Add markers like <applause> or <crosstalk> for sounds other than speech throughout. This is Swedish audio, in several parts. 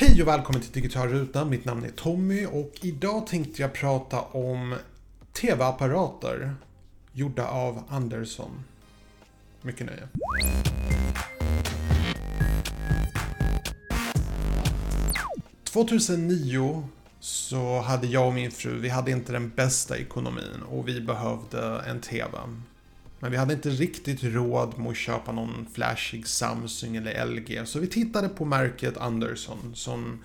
Hej och välkommen till Digital Ruta. Mitt namn är Tommy och idag tänkte jag prata om TV-apparater gjorda av Andersson. Mycket nöje. –2009 så hade jag och min fru, vi hade inte den bästa ekonomin och vi behövde en TV. Men vi hade inte riktigt råd med att köpa någon flashig Samsung eller LG. Så vi tittade på märket Anderson som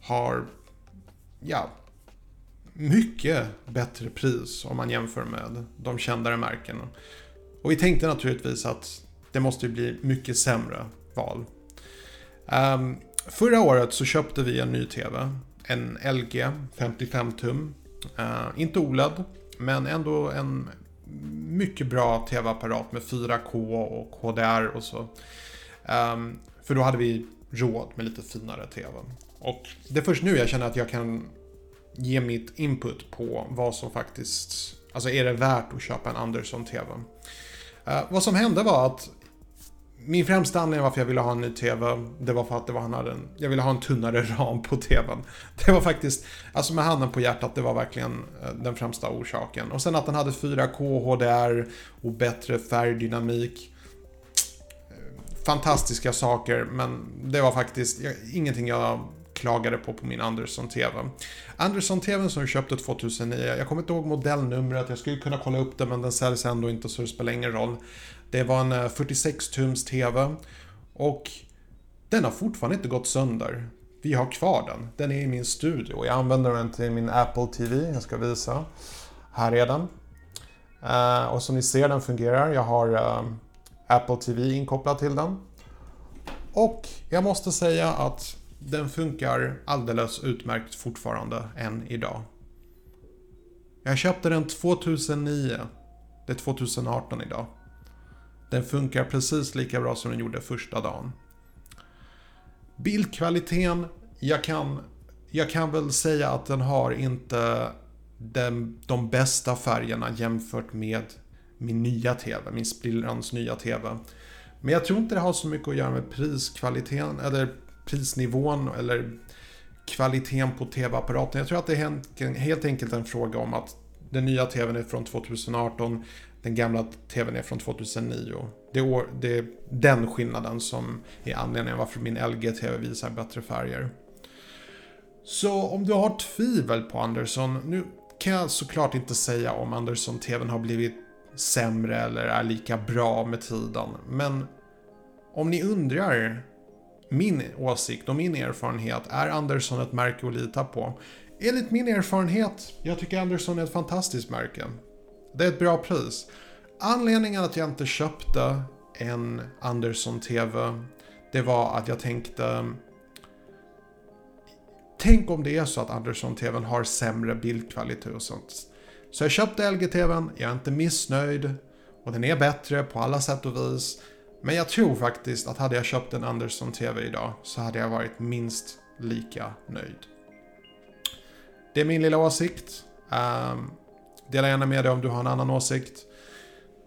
har, ja, mycket bättre pris om man jämför med de kändare märkena. Och vi tänkte naturligtvis att det måste bli mycket sämre val. Um, förra året så köpte vi en ny TV. En LG 55 tum. Uh, inte OLED, men ändå en mycket bra tv-apparat med 4K och HDR och så. Um, för då hade vi råd med lite finare tv. Och det är först nu jag känner att jag kan ge mitt input på vad som faktiskt, alltså är det värt att köpa en Andersson-TV? Uh, vad som hände var att min främsta anledning varför jag ville ha en ny TV, det var för att det var, han hade en, jag ville ha en tunnare ram på TVn. <laughs> Det var faktiskt, alltså med handen på hjärtat, det var verkligen eh, den främsta orsaken. Och sen att den hade 4K HDR och bättre färgdynamik. Eh, fantastiska saker, men det var faktiskt ingenting jag klagade på på min Anderson-TV. Andersson-TVn som jag köpte 2009, jag kommer inte ihåg modellnumret, jag skulle kunna kolla upp det men den säljs ändå inte så det spelar ingen roll. Det var en eh, 46-tums TV och den har fortfarande inte gått sönder. Vi har kvar den. Den är i min studio. Jag använder den till min Apple TV. Jag ska visa. Här är den. Uh, och som ni ser, den fungerar. Jag har uh, Apple TV inkopplad till den. Och jag måste säga att den funkar alldeles utmärkt fortfarande än idag. Jag köpte den 2009. Det är 2018 idag. Den funkar precis lika bra som den gjorde första dagen. Bildkvaliteten, jag kan, jag kan väl säga att den har inte den, de bästa färgerna jämfört med min nya TV, min sprillans nya TV. Men jag tror inte det har så mycket att göra med priskvaliteten eller prisnivån eller kvaliteten på TV-apparaten. Jag tror att det är helt enkelt en fråga om att den nya TVn är från 2018, den gamla TVn är från 2009. Det är, det är den skillnaden som är anledningen varför min LG-TV visar bättre färger. Så om du har tvivel på Anderson, nu kan jag såklart inte säga om Anderson-TVn har blivit sämre eller är lika bra med tiden. Men om ni undrar min åsikt och min erfarenhet, är Andersson ett märke att lita på? Enligt min erfarenhet, jag tycker Andersson är ett fantastiskt märke. Det är ett bra pris. Anledningen att jag inte köpte en Andersson TV, det var att jag tänkte Tänk om det är så att Andersson TVn har sämre bildkvalitet och sånt. Så jag köpte LG-TVn, jag är inte missnöjd och den är bättre på alla sätt och vis. Men jag tror faktiskt att hade jag köpt en Anderson TV idag så hade jag varit minst lika nöjd. Det är min lilla åsikt. Um, dela gärna med dig om du har en annan åsikt.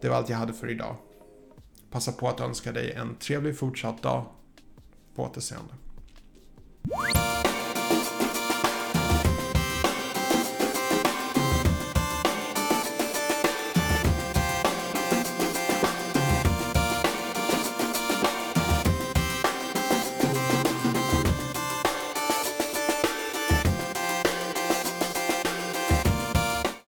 Det var allt jag hade för idag. Passa på att önska dig en trevlig fortsatt dag. På återseende.